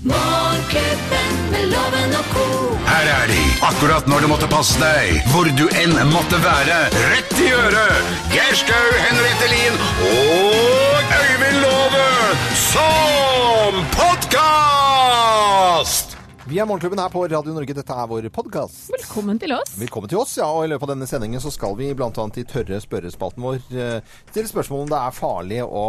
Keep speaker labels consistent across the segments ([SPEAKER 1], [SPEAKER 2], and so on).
[SPEAKER 1] Morgenklubben med loven og ko.
[SPEAKER 2] Her er de, akkurat når du måtte passe deg, hvor du enn måtte være. Rett i øret! Geir Skau, Henriette Lien og Øyvind Love som podkast!
[SPEAKER 3] Vi er Morgenklubben her på Radio Norge. Dette er vår podkast.
[SPEAKER 4] Velkommen til oss.
[SPEAKER 3] Velkommen til oss, ja. Og i løpet av denne sendingen så skal vi bl.a. i tørre spørrespalten vår eh, stille spørsmål om det er farlig å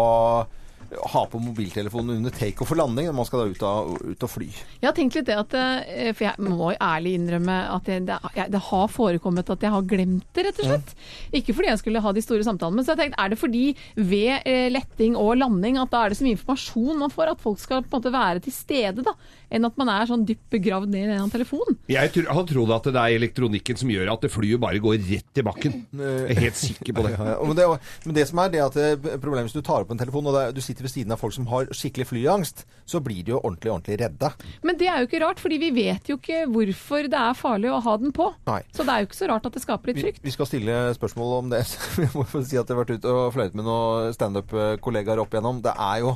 [SPEAKER 3] ha på mobiltelefonen under take-off-landing når man skal da ut, av, ut og fly.
[SPEAKER 4] Jeg har tenkt litt det at eh, For jeg må jo ærlig innrømme at jeg, det, jeg, det har forekommet at jeg har glemt det, rett og slett. Ikke fordi jeg skulle ha de store samtalene, men så har jeg tenkt er det fordi ved eh, letting og landing at da er det så mye informasjon man får at folk skal på en måte være til stede, da, enn at man er sånn dypt begravd ned i en telefon.
[SPEAKER 5] Jeg tror, har trodd at det er elektronikken som gjør at det flyet bare går rett i bakken. Jeg er helt sikker på det.
[SPEAKER 3] Ja, ja. Men, det, men det som er det at eh, problemet hvis du tar opp en telefon og det, du sitter ved siden av folk som har skikkelig flyangst, så blir de jo ordentlig, ordentlig redde.
[SPEAKER 4] Men det er jo ikke rart, fordi vi vet jo ikke hvorfor det er farlig å ha den på.
[SPEAKER 3] Nei.
[SPEAKER 4] Så det er jo ikke så rart at det skaper litt
[SPEAKER 3] Vi,
[SPEAKER 4] frykt.
[SPEAKER 3] vi skal stille spørsmål om det. Vi må få si at jeg har vært ute og fløyet med noen standup-kollegaer opp igjennom. Det er jo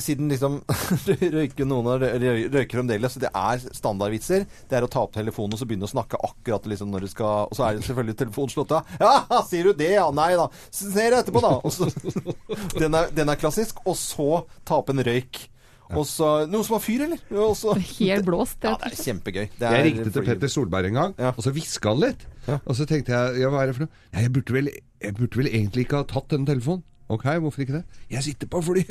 [SPEAKER 3] siden liksom røyker noen av røy- røyker fremdeles, det er standardvitser. Det er å ta opp telefonen og så begynne å snakke akkurat liksom når du skal Og så er det selvfølgelig telefonen slått av. Ja, sier du det? Ja, nei da. Ser etterpå, da. Og så, den, er, den er klassisk. Og så ta opp en røyk. Og så Noen som har fyr, eller? Også,
[SPEAKER 4] Helt blåst,
[SPEAKER 3] ja, det er kjempegøy. Det
[SPEAKER 5] Jeg
[SPEAKER 3] er
[SPEAKER 5] ringte til Petter Solberg en gang,
[SPEAKER 3] Ja.
[SPEAKER 5] og så hviska han litt. Og så tenkte jeg ja, hva er det for noe? Nei, jeg burde vel, jeg burde vel egentlig ikke ha tatt denne telefonen. Ok, hvorfor ikke det? Jeg sitter på fly!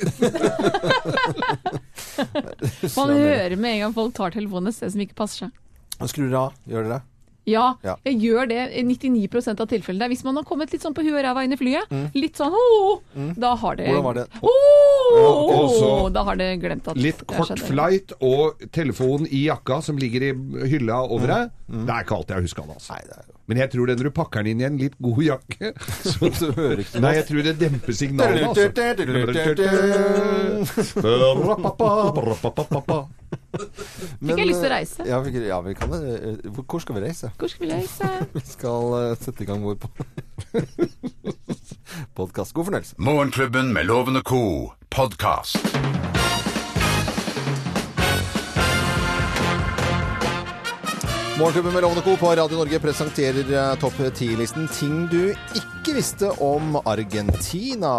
[SPEAKER 4] Man hører med en gang folk tar telefonen et sted som ikke passer seg.
[SPEAKER 3] Skrur av. Gjør dere det?
[SPEAKER 4] Ja,
[SPEAKER 3] Ja.
[SPEAKER 4] jeg gjør det i 99% av tilfellene. Hvis man har kommet litt sånn på huet og ræva inn i flyet, litt sånn «Åh», da har det
[SPEAKER 3] Mm. Hvordan var det?
[SPEAKER 4] Oh,
[SPEAKER 5] og så
[SPEAKER 4] Da har det glemt at
[SPEAKER 5] Litt kort
[SPEAKER 4] skjedde.
[SPEAKER 5] flight og telefonen i jakka som ligger i hylla over deg. Det er ikke alt jeg husker det, altså.
[SPEAKER 3] Nei, det er
[SPEAKER 5] Men jeg tror det når du pakker den inn i en litt god jakke så,
[SPEAKER 3] Så hører ikke
[SPEAKER 5] Nei, jeg tror det demper signalet, altså.
[SPEAKER 4] Fikk jeg lyst til å reise.
[SPEAKER 3] Ja, vi, ja, vi kan det. Hvor, hvor skal vi reise?
[SPEAKER 4] Hvor skal vi reise?
[SPEAKER 3] Vi skal uh, sette i gang vår podkast. God fornøyelse.
[SPEAKER 2] Morgenklubben med Lovende co. podkast.
[SPEAKER 3] Morgenklubben med Lovende Co. på Radio Norge presenterer eh, topp 10-listen ting du ikke visste om Argentina.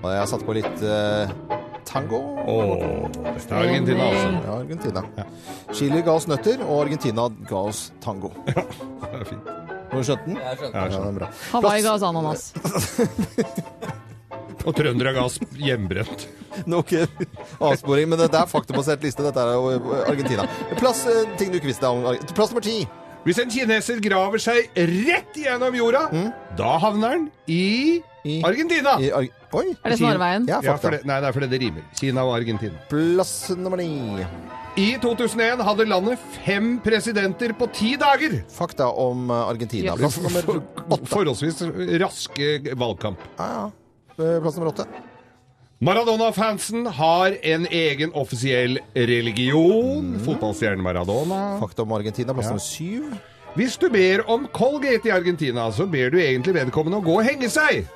[SPEAKER 3] Og jeg har satt på litt eh, tango.
[SPEAKER 5] Er Argentina, altså.
[SPEAKER 3] Ja, Argentina. Chile ga oss nøtter, og Argentina ga oss tango.
[SPEAKER 5] Ja, Det er fint.
[SPEAKER 3] Har du skjønt den?
[SPEAKER 5] Ja,
[SPEAKER 3] Ja, det er bra.
[SPEAKER 4] Hawaii ga oss ananas.
[SPEAKER 5] Og trøndere ga oss hjemmebrent.
[SPEAKER 3] Nok avsporing, men det er faktabasert liste. Dette er jo eh, Argentina. Plass eh, ting du ikke visste om Plass nummer ti.
[SPEAKER 5] Hvis en kineser graver seg rett gjennom jorda, da havner han i,
[SPEAKER 3] I-
[SPEAKER 5] Argentina.
[SPEAKER 3] I Ar Oi.
[SPEAKER 4] Er det snarveien?
[SPEAKER 3] Ja,
[SPEAKER 5] Ja, for det, nei, det er fordi det rimer. Kina og Argentina.
[SPEAKER 3] Plass nummer ni.
[SPEAKER 5] I 2001 hadde landet fem presidenter på ti dager.
[SPEAKER 3] Fakta om eh, Argentina.
[SPEAKER 4] Yes.
[SPEAKER 3] Plass nummer åtte.
[SPEAKER 5] forholdsvis raske valgkamp.
[SPEAKER 3] Ja, ja. Eh, Plass nummer åtte.
[SPEAKER 5] Maradona-fansen har en egen offisiell religion. Fotballstjernen Maradona.
[SPEAKER 3] Fakta om Argentina. Plass
[SPEAKER 5] Ja.
[SPEAKER 3] nummer syv.
[SPEAKER 5] Hvis du ber om Colgate i Argentina, så ber du egentlig vedkommende å gå og henge seg.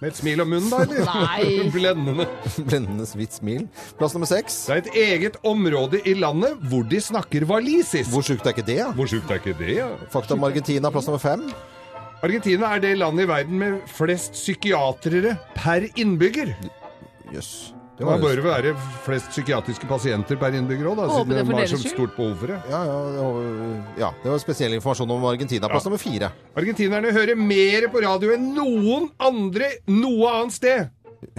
[SPEAKER 5] Med et smil om munnen, da, eller?
[SPEAKER 4] Nei.
[SPEAKER 5] Blendende.
[SPEAKER 3] Blendende hvitt smil. Plass nummer seks.
[SPEAKER 5] Det er et eget område i landet hvor de snakker walisisk.
[SPEAKER 3] Hvor sjukt er ikke det? ja?
[SPEAKER 5] Hvor sjukt er ikke det? Ja?
[SPEAKER 3] Fakta om Argentina. Plass nummer fem.
[SPEAKER 5] Argentina er det landet i verden med flest psykiatrere per innbygger.
[SPEAKER 3] Jøss.
[SPEAKER 5] Det må bør være flest psykiatriske pasienter per innbygger òg, siden
[SPEAKER 4] det deres
[SPEAKER 5] så stort behov for det.
[SPEAKER 3] Ja, ja, var, ja, det var spesiell informasjon om Argentina. Plass
[SPEAKER 5] Ja.
[SPEAKER 3] nummer fire.
[SPEAKER 5] Argentinerne hører mer på radio enn noen andre noe annet sted.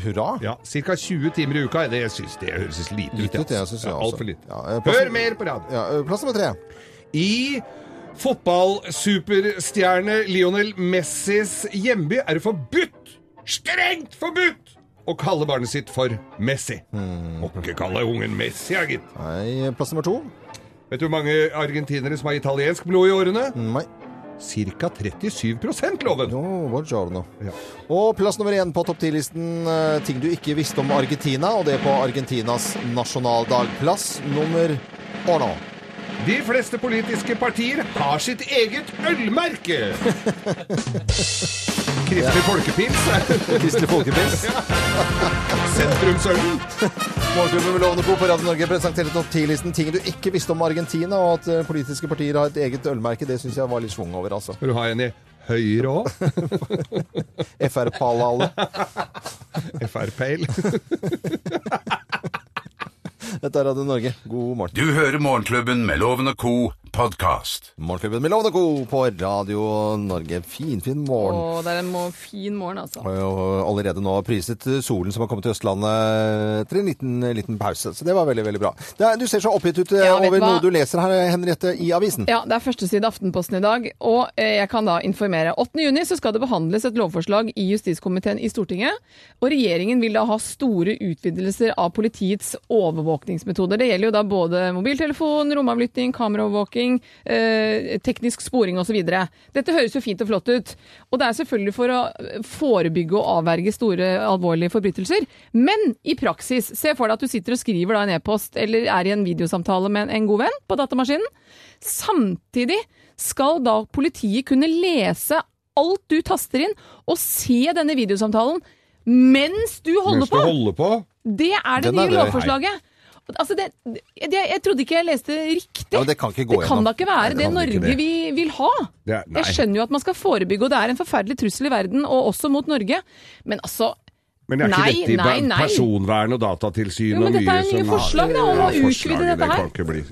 [SPEAKER 3] Hurra.
[SPEAKER 5] Ja, Ca. 20 timer i uka. Det syns det høres lite ut.
[SPEAKER 3] Litt ut, det,
[SPEAKER 5] altså.
[SPEAKER 3] synes jeg
[SPEAKER 5] Ja,
[SPEAKER 3] også.
[SPEAKER 5] Altfor lite.
[SPEAKER 3] Eh,
[SPEAKER 5] Hør mer på radio!
[SPEAKER 3] Ja, eh, plass nummer tre.
[SPEAKER 5] I fotballsuperstjerne Lionel Messis hjemby er det forbudt, strengt forbudt, å kalle barnet sitt for Messi. Må ikke kalle ungen Messi, ja, gitt.
[SPEAKER 3] Nei, plass nummer to.
[SPEAKER 5] Vet du hvor mange argentinere som har italiensk blod i årene?
[SPEAKER 3] Nei.
[SPEAKER 5] Ca. 37% loven.
[SPEAKER 3] No, buongiorno.
[SPEAKER 5] Ja.
[SPEAKER 3] Og plass nummer én på topp 10-listen eh, ting du ikke visste om Argentina, og det på Argentinas nasjonaldag. Plass nummer Orno.
[SPEAKER 5] De fleste politiske partier har sitt eget ølmerke. Kristelig Folkepils.
[SPEAKER 3] Kristelig Folkepils.
[SPEAKER 5] sentrumsølen.
[SPEAKER 3] Morgenklubben med Lovende Co. på Radio Norge presenterte topp 10-listen ting du ikke visste om Argentina, og at eh, politiske partier har et eget ølmerke. Det syns jeg var litt schwung over, altså.
[SPEAKER 5] Du ha en i høyre òg?
[SPEAKER 3] FR-Palale.
[SPEAKER 5] FR-peil.
[SPEAKER 3] Dette er Radio Norge. God morgen.
[SPEAKER 2] Du hører Morgenklubben med Loven og Co. podkast.
[SPEAKER 3] Morgenklubben med Lovende Co. på Radio Norge. Finfin morgen.
[SPEAKER 4] Å, det er en må fin morgen, altså.
[SPEAKER 3] Og allerede nå priset solen som har kommet til Østlandet etter en liten, liten pause. Så det var veldig, veldig bra. Det er, du ser så oppgitt ut eh,
[SPEAKER 4] Ja,
[SPEAKER 3] over
[SPEAKER 4] hva?
[SPEAKER 3] noe du leser her, Henriette, i avisen.
[SPEAKER 4] Ja, det er førsteside Aftenposten i dag, og eh, jeg kan da informere. 8. juni så skal det behandles et lovforslag i justiskomiteen i Stortinget, og regjeringen vil da ha store utvidelser av politiets overvåkningsmetoder. Det gjelder jo da både mobiltelefon, romavlytting, kameraovervåking, eh, teknisk sporing osv. Dette høres jo fint og flott ut, og det er selvfølgelig for å forebygge og avverge store alvorlige forbrytelser. Men i praksis, se for deg at du sitter og skriver da en e-post eller er i en videosamtale med en god venn på datamaskinen. Samtidig skal da politiet kunne lese alt du taster inn, og se denne videosamtalen mens du holder
[SPEAKER 5] Mens du
[SPEAKER 4] på.
[SPEAKER 5] holder på.
[SPEAKER 4] Det er det
[SPEAKER 3] Den
[SPEAKER 4] nye lovforslaget. Altså det, det, jeg trodde ikke jeg leste riktig.
[SPEAKER 3] Ja, det kan ikke gå
[SPEAKER 4] Det kan da ikke være
[SPEAKER 5] Nei, det
[SPEAKER 4] det, Norge
[SPEAKER 5] det.
[SPEAKER 4] vi vil ha.
[SPEAKER 5] Er-
[SPEAKER 4] jeg skjønner jo at man skal forebygge, og det er en forferdelig trussel i verden, og også mot Norge. Men altså
[SPEAKER 5] Men er ikke
[SPEAKER 4] Nei,
[SPEAKER 5] dette i
[SPEAKER 4] nei, nei.
[SPEAKER 5] personvern og datatilsyn
[SPEAKER 4] Jo,
[SPEAKER 5] og
[SPEAKER 4] dette
[SPEAKER 5] mye
[SPEAKER 4] er jo nye forslag, da, om å utvide dette her.
[SPEAKER 5] Det bli.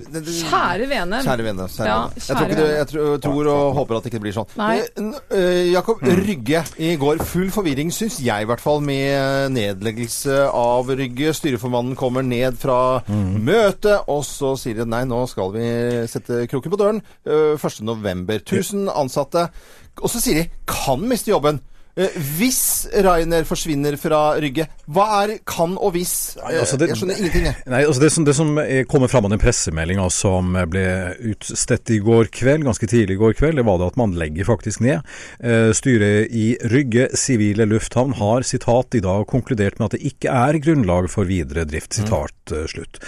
[SPEAKER 4] Kjære vene.
[SPEAKER 3] Kjære vene. Kjære
[SPEAKER 4] Ja.
[SPEAKER 3] Jeg, tror ikke det, jeg tror, tror og håper at det ikke blir sånn.
[SPEAKER 4] Nei.
[SPEAKER 3] Eh, eh, Jakob Rygge i går. Full forvirring, syns jeg i hvert fall, med nedleggelse av Rygge. Styreformannen kommer ned fra møtet, og så sier de nei, nå skal vi sette kroken på døren. eh, 1. november. 1000 ansatte. Og så sier de kan miste jobben. Eh, Hvis Rainer forsvinner fra Rygge, hva er kan og hvis?
[SPEAKER 6] Nei, altså det-
[SPEAKER 3] jeg skjønner ingenting, jeg.
[SPEAKER 6] Nei, altså det, som, det som eh, kommer fram av den pressemeldinga som ble utstedt i går kveld, ganske tidlig i går kveld, det var det at man legger faktisk ned. Eh, styret i Rygge sivile lufthavn har sitat i dag konkludert med at det ikke er grunnlag for videre drift. Sitat mm. slutt.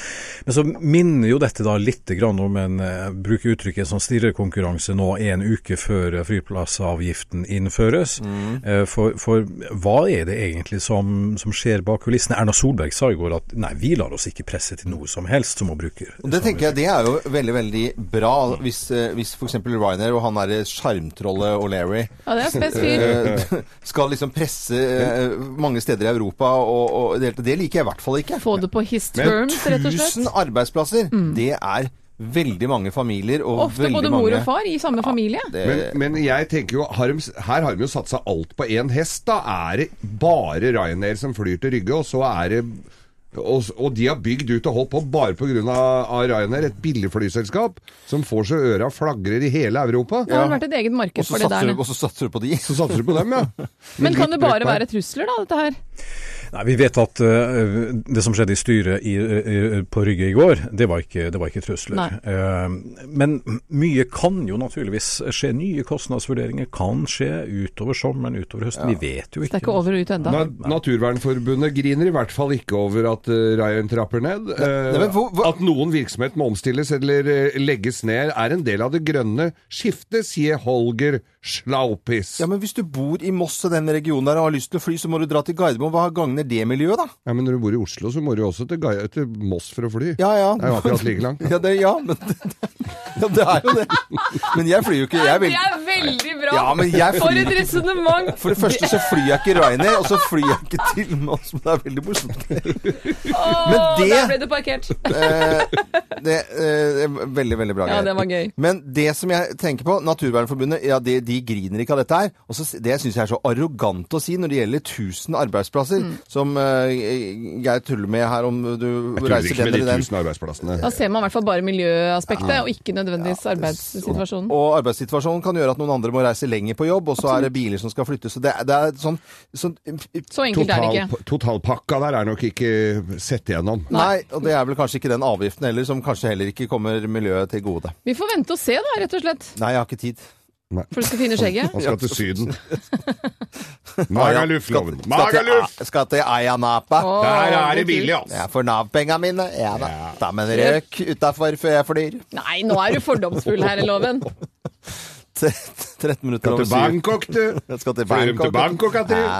[SPEAKER 6] Men så minner jo dette da litt grann om en eh, bruker uttrykket som stirrekonkurranse nå en uke før eh, flyplassavgiften innføres. Eh, For, for hva er det egentlig som, som skjer bak kulissene? Erna Solberg sa i går at nei, vi lar oss ikke presse til noe som helst som hun bruker.
[SPEAKER 3] Og det tenker jeg det er jo veldig veldig bra hvis, eh, hvis f.eks. Ryanair og han derre sjarmtrollet O'Leary
[SPEAKER 4] Ja,
[SPEAKER 3] eh, skal liksom presse eh, mange steder i Europa og, og det, det liker jeg i hvert fall ikke.
[SPEAKER 4] Få det på his terms, rett og
[SPEAKER 3] 1000
[SPEAKER 4] arbeidsplasser, Mm.
[SPEAKER 3] det er veldig mange familier og
[SPEAKER 4] Ofte
[SPEAKER 3] både
[SPEAKER 4] både
[SPEAKER 3] mange
[SPEAKER 4] mor og far i samme familie.
[SPEAKER 3] Det,
[SPEAKER 5] Men, men jeg tenker jo, har de, her har de jo satsa alt på én hest. Da er det bare Ryanair som flyr til Rygge, og så er det og, og de har bygd ut og holdt på bare pga. Ryanair, et billig flyselskap som får så øra flagrer i hele Europa.
[SPEAKER 4] Det har vært et eget marked for det der.
[SPEAKER 3] du- og så satser du på de.
[SPEAKER 5] Så satser du på dem, ja.
[SPEAKER 4] Men kan det bare være trusler, da, dette her?
[SPEAKER 6] Nei, Vi vet at uh, det som skjedde i styret i, uh, på Rygge i går, det var ikke, det var ikke trusler. Eh, men mye kan jo naturligvis skje. Nye kostnadsvurderinger kan skje utover sommeren, utover høsten. Vi vet jo
[SPEAKER 4] Det
[SPEAKER 6] ikke.
[SPEAKER 4] er ikke over og ut ennå.
[SPEAKER 5] Na Naturvernforbundet griner i hvert fall ikke over at uh, Ryan trapper ned. Eh,
[SPEAKER 3] Nei, hvor- hvor-
[SPEAKER 5] At noen virksomhet må omstilles eller legges ned, er en del av det grønne skiftet, sier Holger Schlaupis.
[SPEAKER 3] Ja, men hvis du bor i Moss og den regionen der og har lyst til å fly, så må du dra til Gardermoen. Hva gagner det miljøet, da?
[SPEAKER 5] Ja, men når du bor i Oslo, så må du jo også til, Gaia, til Moss for å fly.
[SPEAKER 3] Ja, ja.
[SPEAKER 5] Det er jo akkurat like langt.
[SPEAKER 3] Ja, det, ja, men ja, det er jo det. Men jeg flyr jo ikke jeg vil,
[SPEAKER 4] Det er veldig bra!
[SPEAKER 3] Ja, men jeg
[SPEAKER 4] For
[SPEAKER 3] flyr
[SPEAKER 4] et resonnement!
[SPEAKER 3] For det første så flyr jeg ikke Ryanair, og så flyr jeg ikke til Moss. Men det er veldig morsomt.
[SPEAKER 4] Åh,
[SPEAKER 3] det-
[SPEAKER 4] Der ble du parkert.
[SPEAKER 3] Eh, det, eh, det er veldig, veldig bra
[SPEAKER 4] Ja, det var gøy.
[SPEAKER 3] Men det som jeg tenker på, Naturvernforbundet, ja, de, de griner ikke av dette her. Og så, det syns jeg er så arrogant å si når det gjelder 1000 arbeidsplasser,
[SPEAKER 4] Mm.
[SPEAKER 3] Som uh, Geir tuller med her om du
[SPEAKER 5] Jeg tuller
[SPEAKER 3] reiser
[SPEAKER 5] ikke
[SPEAKER 3] den
[SPEAKER 5] med de
[SPEAKER 3] eller den.
[SPEAKER 5] tusen arbeidsplassene.
[SPEAKER 4] Da ser man i hvert fall bare miljøaspektet, og ikke nødvendigvis arbeidssituasjonen.
[SPEAKER 3] Og arbeidssituasjonen kan gjøre at noen andre må reise lenger på jobb, og så er det biler som skal flyttes. Så det, det er sånn, sånn
[SPEAKER 4] Så enkelt er det ikke.
[SPEAKER 5] totalpakka der er nok ikke sett igjennom.
[SPEAKER 3] Nei, og det er vel kanskje ikke den avgiften heller, som kanskje heller ikke kommer miljøet til gode.
[SPEAKER 4] Vi får vente og se, da, rett og slett.
[SPEAKER 3] Nei, jeg har ikke tid.
[SPEAKER 4] For du skal finne skjegget.
[SPEAKER 5] Han skal til Syden. Magaluf, loven.
[SPEAKER 3] Skal til,
[SPEAKER 5] Magaluf!
[SPEAKER 3] skal til Ayanapa.
[SPEAKER 4] Oh,
[SPEAKER 5] Der er det billig, altså.
[SPEAKER 3] Jeg får Nav-penga mine. Ja da. Ta med en røk utafor før jeg flyr.
[SPEAKER 4] Nei, nå er du fordomsfull her i loven.
[SPEAKER 3] 13 minutter
[SPEAKER 5] Skal
[SPEAKER 3] over
[SPEAKER 5] til
[SPEAKER 3] syv.
[SPEAKER 5] Bangkok, du.
[SPEAKER 3] Jeg skal til Bangkok.
[SPEAKER 5] til Bangkok, du.
[SPEAKER 3] Ja,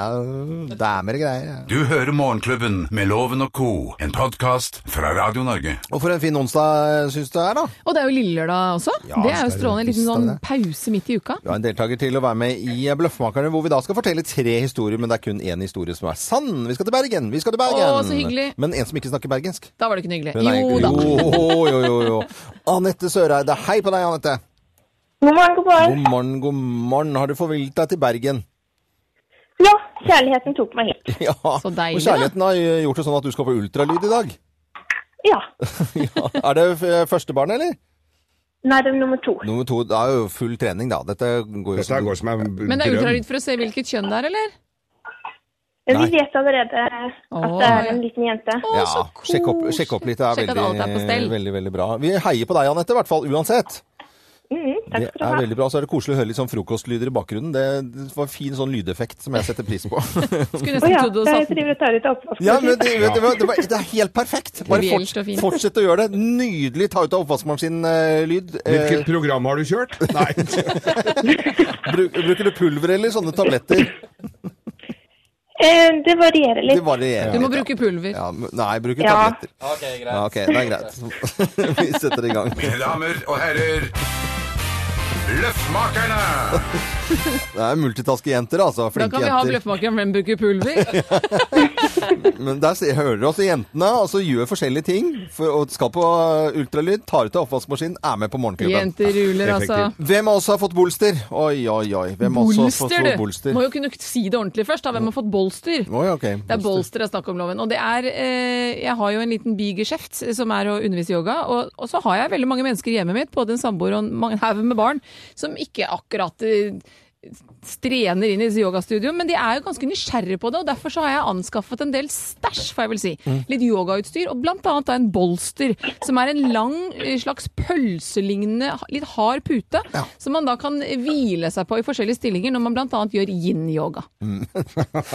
[SPEAKER 3] det er mer greier. ja.
[SPEAKER 2] Du hører Morgenklubben med Loven og co., en podkast fra Radio Norge.
[SPEAKER 3] Og for en fin onsdag syns du det er, da.
[SPEAKER 4] Og det er jo lillelørdag også.
[SPEAKER 3] Ja,
[SPEAKER 4] det er jo strålende. En liten sånn pause midt i uka.
[SPEAKER 3] Du har en deltaker til å være med i Bløffmakerne, hvor vi da skal fortelle tre historier, men det er kun én historie som er sann. Vi skal til Bergen! Vi skal til Bergen!
[SPEAKER 4] Å, så hyggelig.
[SPEAKER 3] Men en som ikke snakker bergensk.
[SPEAKER 4] Da var det ikke noe hyggelig. Jo da.
[SPEAKER 3] Jo, jo, jo, jo. Anette Søreide. Hei på deg, Anette.
[SPEAKER 7] God morgen, god morgen.
[SPEAKER 3] God morgen, god morgen. Har du forvillet deg til Bergen?
[SPEAKER 7] Ja, kjærligheten tok meg hit.
[SPEAKER 3] Ja.
[SPEAKER 4] Så deilig,
[SPEAKER 3] Og kjærligheten har gjort det sånn at du skal på ultralyd i dag.
[SPEAKER 7] Ja.
[SPEAKER 3] Ja. Er det første barn, eller?
[SPEAKER 7] Nei, det er nummer to.
[SPEAKER 3] Nummer to. Det er jo full trening, da. Dette går jo
[SPEAKER 5] Dette går som en
[SPEAKER 4] Men det er ultralyd for å se hvilket kjønn det er, eller?
[SPEAKER 3] Nei.
[SPEAKER 7] vi vet allerede at det er en liten jente.
[SPEAKER 4] Å,
[SPEAKER 3] Ja,
[SPEAKER 4] så
[SPEAKER 3] sjekk opp, sjekk opp litt. Det er veldig,
[SPEAKER 4] er
[SPEAKER 3] veldig, veldig bra. Vi heier på deg, Anette, i hvert fall. Uansett.
[SPEAKER 7] Mm, takk
[SPEAKER 3] Det
[SPEAKER 7] skal du
[SPEAKER 3] er
[SPEAKER 7] ha.
[SPEAKER 3] veldig bra. Så er det koselig å høre litt sånn frokostlyder i bakgrunnen. Det, det var fin sånn lydeffekt som jeg setter pris på.
[SPEAKER 4] Skulle nesten trodd du
[SPEAKER 7] jeg
[SPEAKER 4] hadde satt
[SPEAKER 7] driver og tar ut oppvaskmaskinen.
[SPEAKER 3] Ja, men det, det, var, det, var, det er helt perfekt. Bare forts, fortsett å gjøre det. Nydelig ta ut av oppvaskmaskin-lyd.
[SPEAKER 5] Hvilket program har du kjørt? Nei.
[SPEAKER 3] bruker du pulver eller sånne tabletter?
[SPEAKER 7] Eh, det varierer
[SPEAKER 3] Det
[SPEAKER 7] litt.
[SPEAKER 3] varierer.
[SPEAKER 4] Du må
[SPEAKER 3] litt,
[SPEAKER 4] bruke pulver.
[SPEAKER 3] Ja, nei, bruker
[SPEAKER 7] Ja.
[SPEAKER 3] tabletter. Ja, ok, det er greit. Vi setter i gang.
[SPEAKER 2] Mine damer og herrer, Bløffmakerne!
[SPEAKER 3] Det er multitaskejenter, altså.
[SPEAKER 4] Da
[SPEAKER 3] Flinke
[SPEAKER 4] kan vi ha
[SPEAKER 3] jenter.
[SPEAKER 4] bløffmakeren hvem bruker pulver.
[SPEAKER 3] Men der ser- hører du også jentene altså gjør forskjellige ting. For, og skal på uh, ultralyd, tar ut av oppvaskmaskinen, er med på Morgenklubben.
[SPEAKER 4] Jenter ruler, altså.
[SPEAKER 5] Effektivt.
[SPEAKER 3] Hvem av oss har fått bolster? Oi, oi, oi. Hvem av oss har fått
[SPEAKER 4] Bolster, du!
[SPEAKER 3] bolster?
[SPEAKER 4] Må jo kunne si det ordentlig først. da. Hvem har fått bolster?
[SPEAKER 3] Oi, ok.
[SPEAKER 4] Det er bolster det er snakk om, Loven. Og det er eh, Jeg har jo en liten bigeskjeft som er å undervise i yoga. Og, og så har jeg veldig mange mennesker i hjemmet mitt, både en samboer og en haug med barn, som ikke akkurat eh, strener inn i disse yogastudioene, men de er jo ganske nysgjerrige på det, og derfor så har jeg anskaffet en del stæsj, får jeg vel si.
[SPEAKER 3] Mm.
[SPEAKER 4] Litt yogautstyr, og blant annet en bolster, som er en lang eh, slags pølselignende, litt hard pute, som man da kan hvile seg på i forskjellige stillinger når man annet gjør yin-yoga.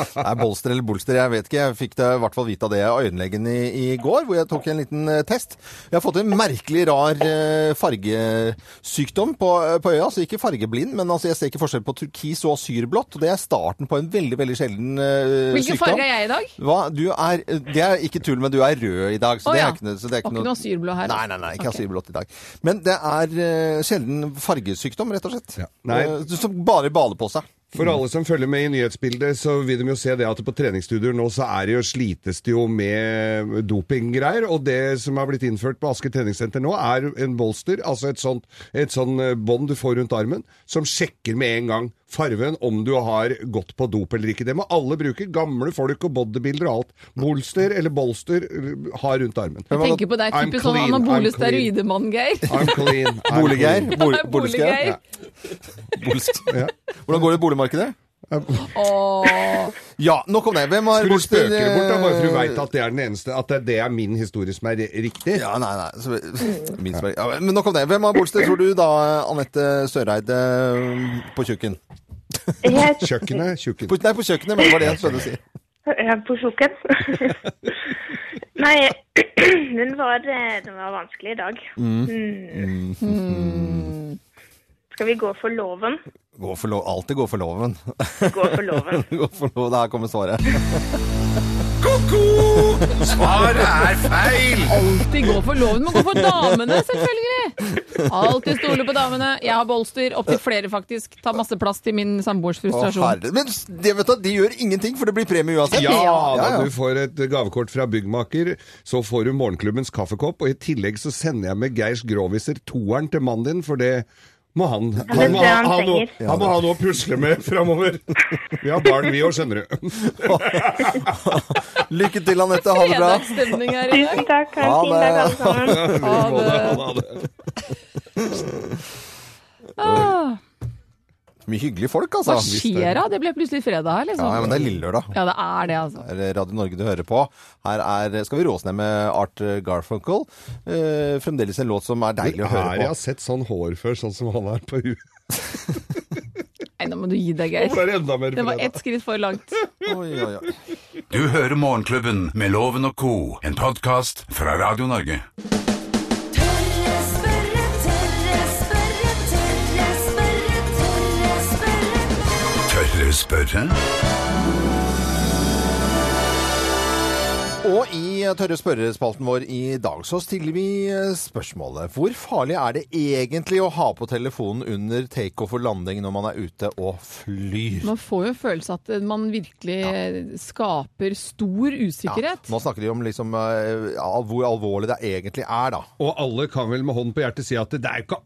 [SPEAKER 3] Det er bolster eller bolster, jeg vet ikke. Jeg fikk det i hvert fall vite av det av øyenlegen i, i går, hvor jeg tok en liten eh, test. Jeg har fått en merkelig rar eh, fargesykdom på, på øya, altså ikke fargeblind, men altså jeg ser ikke forskjell på turkis og asyrblått, og det er starten på en veldig, veldig sjelden uh,
[SPEAKER 4] Hvilken
[SPEAKER 3] sykdom.
[SPEAKER 4] farge er jeg i dag?
[SPEAKER 3] Hva? Du er, det er ikke tull, men du er rød i dag. Så
[SPEAKER 4] oh,
[SPEAKER 3] det
[SPEAKER 4] ja.
[SPEAKER 3] er ikke, noe- så det er ikke
[SPEAKER 4] ikke noe asyrblå her?
[SPEAKER 3] Nei, nei, nei, ikke
[SPEAKER 4] okay.
[SPEAKER 3] asyrblått i dag. Men det er uh, sjelden fargesykdom, rett og slett.
[SPEAKER 5] Ja. Nei.
[SPEAKER 3] Eh, som bare baler på seg.
[SPEAKER 5] For alle som følger med i nyhetsbildet, så vil de jo se det at på treningsstudier nå så er det jo, slites det jo med dopinggreier. Og det som har blitt innført på Asker treningssenter nå, er en bolster, altså et sånt, et sånn eh, bånd du får rundt armen, som sjekker med en gang farven om du har gått på dop eller ikke. Det må alle bruke. Gamle folk og bodybuildere og alt. Bolster eller bolster eh, har rundt armen.
[SPEAKER 4] Jeg tenker på deg, typisk sånn anabole steroidemann, Geir.
[SPEAKER 5] I'm clean.
[SPEAKER 3] Boliggeir. Boliggeir. Hvordan går det i boligmarkedet?
[SPEAKER 4] Åh.
[SPEAKER 3] Ja, nok om det. Hvem har
[SPEAKER 5] Skal du spøke det bort, da, bare for du
[SPEAKER 3] eh,
[SPEAKER 5] veit at det er den eneste At det- er min historie som er riktig?
[SPEAKER 3] Ja, nei, nei. Så, min ja, men nok om det. Hvem har bolster, tror du da, Anette Søreide, på kjøkken?
[SPEAKER 5] Kjøkkenet, Kjøkken.
[SPEAKER 3] På, nei, på kjøkkenet, men det var det jeg prøvde å si.
[SPEAKER 7] på kjøkken? Nei, den var, eh, den var vanskelig i dag. Mm. Skal vi gå for loven?
[SPEAKER 3] Gå for lov, alltid gå for loven.
[SPEAKER 7] Gå for loven.
[SPEAKER 3] gå for loven. Der kommer svaret.
[SPEAKER 2] Ko-ko! Svaret er feil!
[SPEAKER 4] Alltid gå for loven, Må gå for damene, selvfølgelig! Alltid stole på damene. Jeg har bolster, opptil flere faktisk. Tar masse plass til min samboers frustrasjon.
[SPEAKER 3] Å, Men det, vet du, de gjør ingenting, for det blir premie uansett.
[SPEAKER 5] Ja,
[SPEAKER 3] Ja,
[SPEAKER 5] da
[SPEAKER 3] ja.
[SPEAKER 5] du får et gavekort fra byggmaker, så får du morgenklubbens kaffekopp, og i tillegg så sender jeg med Geirs Groviser toeren til mannen din, for det må han han, må ha,
[SPEAKER 7] han
[SPEAKER 5] han, må, han må ha noe å pusle med framover. Vi har barn, vi òg, skjønner du.
[SPEAKER 3] Lykke til, Anette. Ha det bra.
[SPEAKER 7] Tusen takk. Ha en fin dag, alle sammen.
[SPEAKER 4] Ha
[SPEAKER 5] det,
[SPEAKER 4] det.
[SPEAKER 5] ha det.
[SPEAKER 3] Mye hyggelige folk, altså.
[SPEAKER 4] Hva skjer da? Det ble plutselig fredag her, liksom.
[SPEAKER 3] ja, men det er lillelørdag.
[SPEAKER 4] Ja, det er det, altså.
[SPEAKER 3] Det er Radio Norge du hører på. Her er, skal vi råse ned med Art Garfunkel. Eh, fremdeles en låt som er deilig å
[SPEAKER 5] Her
[SPEAKER 3] på.
[SPEAKER 5] jeg har sett sånn hår før, sånn som han har på huet.
[SPEAKER 4] Nei, nå må du gi deg, Geir.
[SPEAKER 5] det
[SPEAKER 4] Det var ett skritt for langt.
[SPEAKER 3] Oi, oi, oi.
[SPEAKER 2] Du hører Morgenklubben med Loven og co., en podkast fra Radio Norge.
[SPEAKER 1] Spørre?
[SPEAKER 3] Og i tørre spørrespalten vår i dag så stiller vi eh, spørsmålet Hvor farlig er det egentlig å ha på telefonen under takeoff og landing når man er ute og flyr?
[SPEAKER 4] Man får jo en følelse at man virkelig skaper stor usikkerhet.
[SPEAKER 3] Nå snakker de om liksom, eh, ja, hvor alvorlig det egentlig er, da.
[SPEAKER 5] Og alle kan vel med hånden på hjertet si at det er jo ikke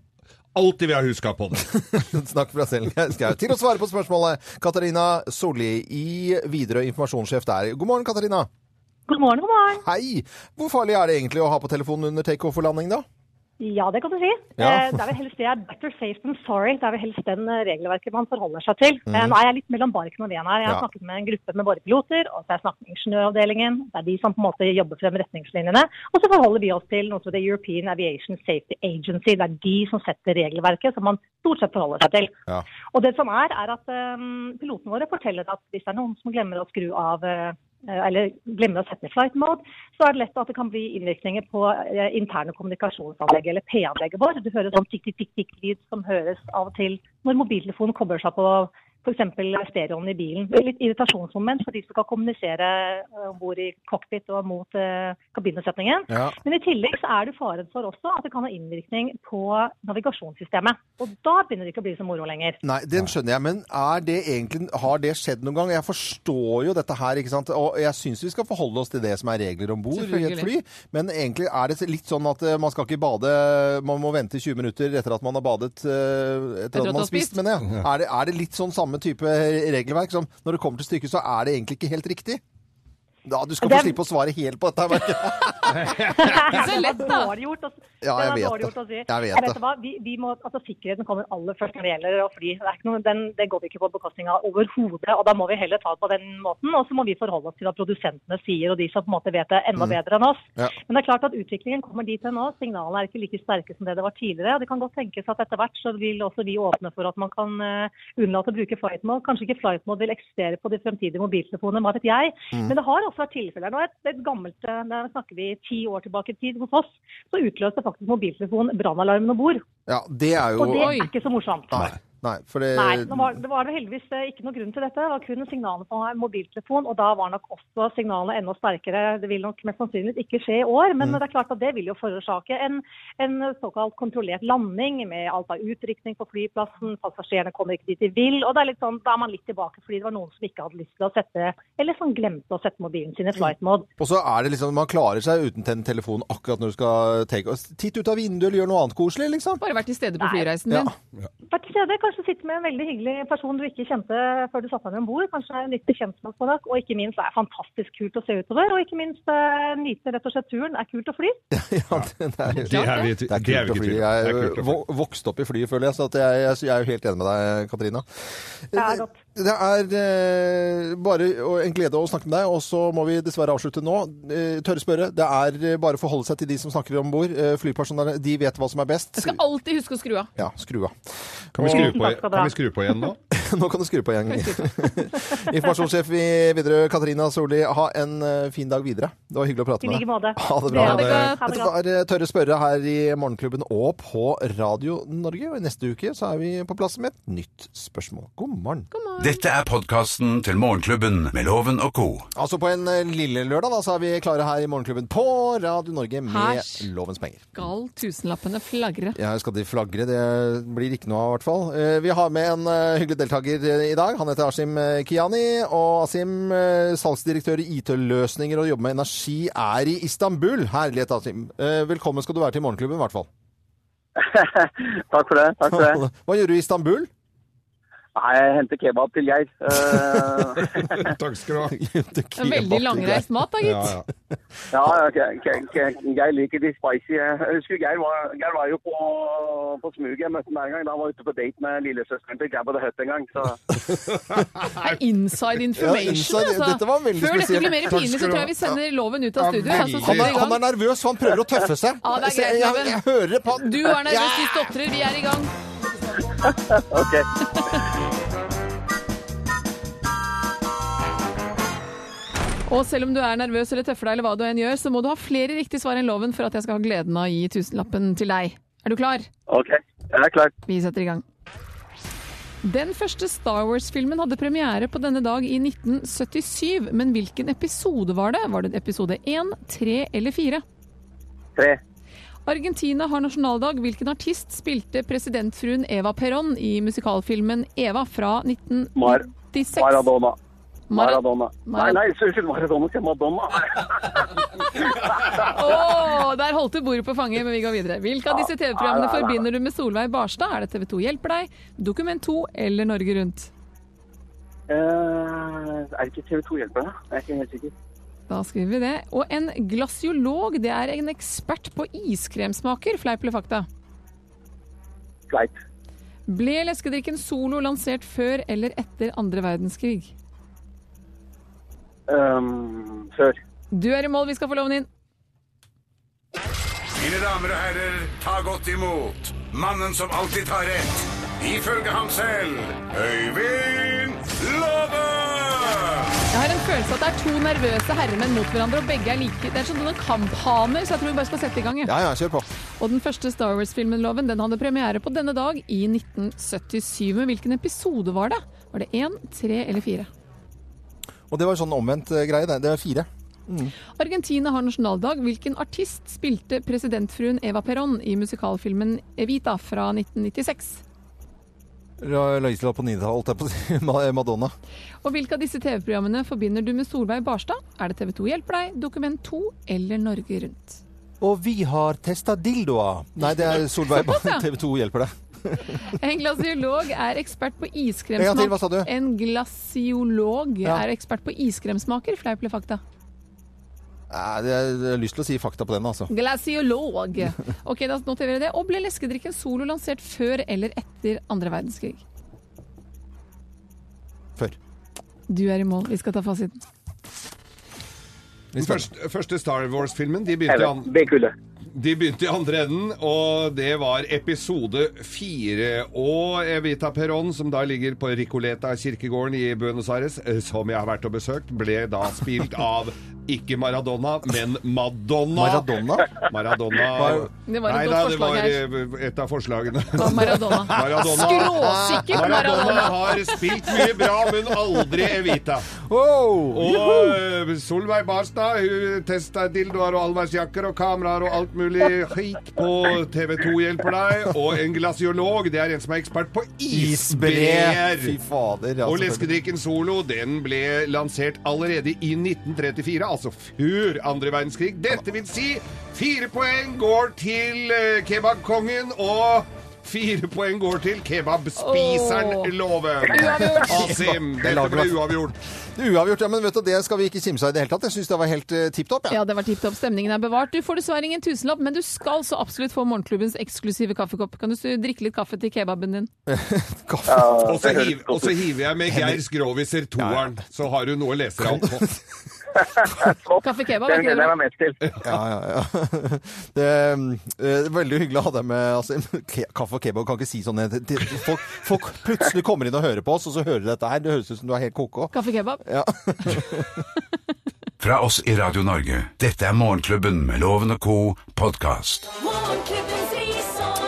[SPEAKER 5] alltid vi har huska på det.
[SPEAKER 3] Snakk fra selv, Skau. Til å svare på spørsmålet, Katarina Solli i Widerøe informasjonssjef der. God morgen, Katarina.
[SPEAKER 8] God morgen, god morgen.
[SPEAKER 3] Hei! Hvor farlig er det egentlig å ha på telefonen under takeoff og landing, da?
[SPEAKER 8] Ja, det kan du si.
[SPEAKER 3] Ja.
[SPEAKER 8] Eh, Det er vel helst det er better safe than sorry. Det er vel helst den eh, regelverket man forholder seg til. Mm. Nå er jeg litt mellom barken og veden her. Jeg har.
[SPEAKER 3] Ja.
[SPEAKER 8] snakket med en gruppe med borepiloter, og så har jeg snakket med ingeniøravdelingen. Det er de som på en måte jobber frem retningslinjene. Og så forholder vi oss til noe som heter European Aviation Safety Agency. Det er de som setter regelverket som man stort sett forholder seg til.
[SPEAKER 3] Ja.
[SPEAKER 8] Og det som er, er at um, pilotene våre forteller at hvis det er noen som glemmer å skru av eh, eller glemmer å sette flight mode, så er det lett at det kan bli innvirkninger på eh, interne kommunikasjonsanlegg eller P-anlegget vårt. Du hører sånn tikk-tikk-tikk-lyd som høres av og til når mobiltelefonen kobler seg på f.eks. stereoen i bilen. Det er litt irritasjonsmoment for de som skal kommunisere eh, om bord i cockpit og mot eh, kabinesetningen.
[SPEAKER 3] Ja.
[SPEAKER 8] Men i tillegg så er det faren for også at det kan ha innvirkning på navigasjonssystemet. Og da begynner det ikke å bli så moro lenger.
[SPEAKER 3] Nei, den skjønner jeg, men er det egentlig, har det skjedd noen gang? Jeg forstår jo dette her, ikke sant? og jeg syns vi skal forholde oss til det som er regler om bord i et fly. Men egentlig er det litt sånn at eh, man skal ikke bade Man må vente 20 minutter etter at man har badet eh, etter,
[SPEAKER 4] Etter
[SPEAKER 3] at man har
[SPEAKER 4] har
[SPEAKER 3] spist.
[SPEAKER 4] mener
[SPEAKER 3] jeg. ja, er, det, er det litt sånn samme type regelverk som når det kommer til stykket, så er det egentlig ikke helt riktig? Da, du skal
[SPEAKER 8] Det
[SPEAKER 3] få
[SPEAKER 8] er-
[SPEAKER 3] slippe å svare helt på dette. det er
[SPEAKER 4] så lett, da.
[SPEAKER 8] dårlig gjort å,
[SPEAKER 3] Ja, jeg vet det.
[SPEAKER 8] si.
[SPEAKER 3] Jeg vet det.
[SPEAKER 8] hva? Vi, vi må, altså, sikkerheten kommer aller først når det gjelder å fly. Det, er ikke noe, den, det går vi ikke på bekostning av overhodet. og Da må vi heller ta det på den måten. Og så må vi forholde oss til hva produsentene sier, og de som på en måte vet det enda bedre enn oss.
[SPEAKER 3] Ja.
[SPEAKER 8] Men det er klart at utviklingen kommer dit hen nå. Signalene er ikke like sterke som det det var tidligere. og Det kan godt tenkes at etter hvert så vil også vi åpne for at man kan eh, unnlate å bruke flight mode. Kanskje ikke flight mode vil eksistere på de fremtidige mobiltelefonene, hva vet jeg. Men det har også vært tilfeller. Nå et, et gammelt, da der snakker vi ti år tilbake i tid hos oss, så utløste faktisk mobiltelefonen brannalarmen om bord.
[SPEAKER 3] Ja, det er jo
[SPEAKER 8] Og det er ikke så morsomt.
[SPEAKER 3] Nei, nei, for det
[SPEAKER 8] Nei, det var, det var heldigvis eh, ikke noe grunn til dette. Det var kun signalene på en mobiltelefon, og da var nok også signalene enda sterkere. Det vil nok mest sannsynlig ikke skje i år, men det er klart at det vil jo forårsake en, en såkalt kontrollert landing med alt av utrykning på flyplassen, passasjerene kommer ikke dit de vil, og det er litt sånn, da er man litt tilbake fordi det var noen som ikke hadde lyst til å sette, eller som glemte å sette mobilen sin i flight mode.
[SPEAKER 3] Og så er det liksom, man klarer seg uten den telefonen akkurat når du skal take off. Titt ut av vinduet eller gjør noe annet koselig, liksom.
[SPEAKER 4] Bare vært til stede på flyreisen
[SPEAKER 3] Ja.
[SPEAKER 4] din.
[SPEAKER 8] Vært til stede, kanskje sitte med en veldig hyggelig person du ikke kjente før du satte deg om bord. Kanskje en nytt bekjentskapsforlag. Og ikke minst det er fantastisk kult å se utover. Og ikke minst eh, nyte rett og slett turen. Det er kult å fly.
[SPEAKER 3] Ja, det, det er,
[SPEAKER 5] Det er vi,
[SPEAKER 3] det er kult å fly. Jeg
[SPEAKER 5] er
[SPEAKER 3] er vokst opp i flyet, føler jeg. Så at jeg, jeg, jeg er jo helt enig med deg, Katrina.
[SPEAKER 8] Det er godt.
[SPEAKER 3] Det er eh, bare en glede å snakke med deg, og så må vi dessverre avslutte nå. Eh, tørre spørre. Det er eh, bare å forholde seg til de som snakker om bord. Eh, flypersonellet, de vet hva som er best.
[SPEAKER 4] Jeg skal alltid huske å skru av.
[SPEAKER 3] Ja, skru av.
[SPEAKER 5] Kan vi skru på, kan vi skru på igjen nå?
[SPEAKER 3] Nå kan du skru på igjen. Informasjonssjef i Widerøe, Katarina Solli. Ha en eh, fin dag videre. Det var hyggelig å prate
[SPEAKER 8] I
[SPEAKER 3] med
[SPEAKER 8] like måte.
[SPEAKER 3] Ha det bra.
[SPEAKER 4] Ha det godt.
[SPEAKER 8] Det
[SPEAKER 3] Dette var eh, Tørre spørre her i Morgenklubben og på Radio Norge. Og i neste uke så er vi på plass med et nytt spørsmål. God morgen. God morgen.
[SPEAKER 2] Dette er podkasten til Morgenklubben med Loven og co.
[SPEAKER 3] Altså på en eh, lille lørdag da, så er vi klare her i Morgenklubben på Radio Norge med
[SPEAKER 4] Her.
[SPEAKER 3] Lovens penger.
[SPEAKER 4] Skal tusenlappene flagre?
[SPEAKER 3] Ja, skal de flagre? Det blir ikke noe av, i hvert fall. Eh, Vi har med en eh, hyggelig deltaker i dag. Han heter Asim Kiani. Og Asim, salgsdirektør i IT-løsninger og jobber med energi, er i Istanbul. Herlighet, Asim. Velkommen skal du være til Morgenklubben, i hvert fall.
[SPEAKER 9] Takk for det. takk for det.
[SPEAKER 3] Hva gjør du i Istanbul?
[SPEAKER 9] Nei, jeg henter kebab til Geir. Eh,
[SPEAKER 5] Takk skal du ha.
[SPEAKER 4] Det veldig langreist mat da, gitt.
[SPEAKER 5] ja.
[SPEAKER 9] ja, ja Ge- Ge- Geir liker de spicy. Jeg husker Geir var, Geir var jo på, på smuget. Jeg møtte ham en gang. Da han var ute på date med lillesøsteren til Gabba the Hutt en gang. Så
[SPEAKER 4] Det er inside information,
[SPEAKER 3] Ja, inside-
[SPEAKER 4] altså.
[SPEAKER 3] dette var veldig
[SPEAKER 4] Før dette blir mer pinlig, så tror jeg vi sender loven ut av studio. Ja.
[SPEAKER 3] Han er, han er nervøs, for han prøver å tøffe seg.
[SPEAKER 4] Ja, det er greit,
[SPEAKER 3] jeg,
[SPEAKER 4] jeg,
[SPEAKER 3] jeg hører på han.
[SPEAKER 4] Du er nervøs, du stotrer. Vi er i gang.
[SPEAKER 9] OK.
[SPEAKER 4] Og selv om du er nervøs eller tøffer deg, eller hva du enn gjør, så må du ha flere riktige svar enn loven for at jeg skal ha gleden av å gi tusenlappen til deg. Er du klar?
[SPEAKER 9] ok. Jeg er klar.
[SPEAKER 4] Vi setter i gang. Den første Star Wars-filmen hadde premiere på denne dag i 1977, men hvilken episode var det? Var det episode 1, 3 eller 4?
[SPEAKER 9] Tre.
[SPEAKER 4] Argentina har nasjonaldag. Hvilken artist spilte presidentfruen Eva Perón i musikalfilmen Eva fra
[SPEAKER 9] Mar
[SPEAKER 4] 1996?
[SPEAKER 9] Maradona. Maradona.
[SPEAKER 4] Mara-
[SPEAKER 9] Nei, nei, unnskyld, Maradona til Madonna.
[SPEAKER 4] Åh, der holdt du bordet på fanget, men vi går videre. Hvilke av disse TV-programmene forbinder du med Solveig Barstad? Er det TV 2 hjelper deg, Dokument 2 eller Norge Rundt?
[SPEAKER 9] Uh, er det ikke TV 2 hjelper deg? Jeg er ikke helt sikker.
[SPEAKER 4] Da skriver vi det. Og en glasiolog, det er en ekspert på iskremsmaker. Fleip eller fakta?
[SPEAKER 9] Fleip.
[SPEAKER 4] Ble leskedrikken Solo lansert før eller etter andre verdenskrig?
[SPEAKER 9] Um, før.
[SPEAKER 4] Du er i mål, vi skal få loven inn.
[SPEAKER 2] Mine damer og herrer, ta godt imot mannen som alltid tar rett, ifølge ham selv, Øyvind Låve!
[SPEAKER 4] Jeg har en følelse at det er to nervøse herremenn mot hverandre, og begge er like. Det er sånn noen kamphaner, så jeg tror vi bare skal sette i gang.
[SPEAKER 3] Ja, ja, kjør på.
[SPEAKER 4] Og den første Star Wars-filmen, Loven, den hadde premiere på denne dag i 1977. Men hvilken episode var det? Var det én, tre eller fire?
[SPEAKER 3] Og det var sånn omvendt eh, greie, det. Det er fire.
[SPEAKER 4] Argentina har nasjonaldag. Hvilken artist spilte presidentfruen Eva Perón i musikalfilmen Evita fra 1996?
[SPEAKER 3] Laisla på 90-tallet, holdt jeg på å si. Madonna.
[SPEAKER 4] Og hvilke av disse TV-programmene forbinder du med Solveig Barstad? Er det TV 2 hjelper deg, Dokument 2 eller Norge Rundt?
[SPEAKER 3] Og vi har testa dildoer. Nei, det er Solveig
[SPEAKER 4] Barstad.
[SPEAKER 3] TV 2 hjelper deg.
[SPEAKER 4] En glasiolog er ekspert på iskremsmak. En glasiolog
[SPEAKER 3] Ja.
[SPEAKER 4] er ekspert på iskremsmaker. Fleip eller fakta?
[SPEAKER 3] Jeg har lyst til å si fakta på den, altså.
[SPEAKER 4] Glasiolog. Ok, da noterer vi det. Og ble leskedrikken Solo lansert før eller etter andre verdenskrig?
[SPEAKER 3] Før.
[SPEAKER 4] Du er i mål. Vi skal ta fasiten.
[SPEAKER 5] Den første, første Star Wars-filmen de begynte, an,
[SPEAKER 9] B-kullet.
[SPEAKER 5] De begynte i andre enden, og det var episode fire. Og Evita Perón, som da ligger på Ricoleta kirkegården i Buenos Aires, eh, som jeg har vært og besøkt, ble da spilt av ikke Maradona, men Madonna.
[SPEAKER 3] Maradona?
[SPEAKER 5] Maradona
[SPEAKER 4] Det var et
[SPEAKER 5] Nei
[SPEAKER 4] godt
[SPEAKER 5] da, det
[SPEAKER 4] forslag
[SPEAKER 5] var
[SPEAKER 4] her.
[SPEAKER 5] eh, et av forslagene.
[SPEAKER 4] Maradona.
[SPEAKER 5] Maradona.
[SPEAKER 4] Skråsikkert
[SPEAKER 5] Maradona
[SPEAKER 4] Maradona.
[SPEAKER 5] har spilt mye bra, men aldri Evita.
[SPEAKER 3] Oh,
[SPEAKER 5] Og eh, Solveig Barstad hun testa dildoer og allværsjakker og kameraer og alt mulig skit på TV 2 hjelper deg. Og en glasiolog, det er en som er ekspert på isbreer.
[SPEAKER 3] Fy fader. ja,
[SPEAKER 5] Og leskedrikken Solo den ble lansert allerede i 1934, altså før andre verdenskrig. Dette vil si fire poeng går til eh, kebabkongen, og fire poeng går til kebabspiseren
[SPEAKER 4] Åh.
[SPEAKER 5] Loven. Asim,
[SPEAKER 3] Det
[SPEAKER 5] dette ble uavgjort.
[SPEAKER 3] Uavgjort, ja, men vet du, det skal vi ikke kimse av i det hele tatt. Jeg syns det var helt uh, tipp topp. Ja.
[SPEAKER 4] Ja, det var tipp topp. Stemningen er bevart. Du får dessverre ingen tusenlapp, men du skal så absolutt få morgenklubbens eksklusive kaffekopp. Kan du drikke litt kaffe til kebaben din?
[SPEAKER 3] Kaffe.
[SPEAKER 5] Og så hiver, og så hiver jeg med Geir Skroviser toeren, så har du noe å lese deg opp på.
[SPEAKER 4] Kaffe kebab, er ikke det
[SPEAKER 9] gleder jeg meg mest til.
[SPEAKER 3] Ja, ja, ja. Det er eh, veldig hyggelig å ha deg med. Altså, kaffe og kebab kan ikke si sånn folk, folk plutselig kommer inn og hører på oss, og så hører de dette her. Det høres ut som du er helt koko.
[SPEAKER 4] Kaffe kebab?
[SPEAKER 3] Ja.
[SPEAKER 2] Fra oss i Radio Norge, dette er Morgenklubben med Loven og Co. podkast.
[SPEAKER 1] Og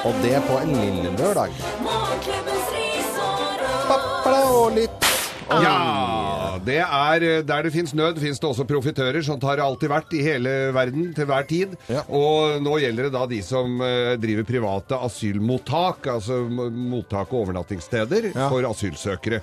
[SPEAKER 3] Og det på en lille lørdag.
[SPEAKER 1] Morgenklubbens risår. og
[SPEAKER 3] og litt
[SPEAKER 5] Ja! Det er eh, Der det fins nød, fins det også profitører. Sånn har det alltid vært i hele verden til hver tid.
[SPEAKER 3] Ja.
[SPEAKER 5] Og nå gjelder det da de som eh, driver private asylmottak, altså mottak og overnattingssteder
[SPEAKER 3] Ja.
[SPEAKER 5] for asylsøkere.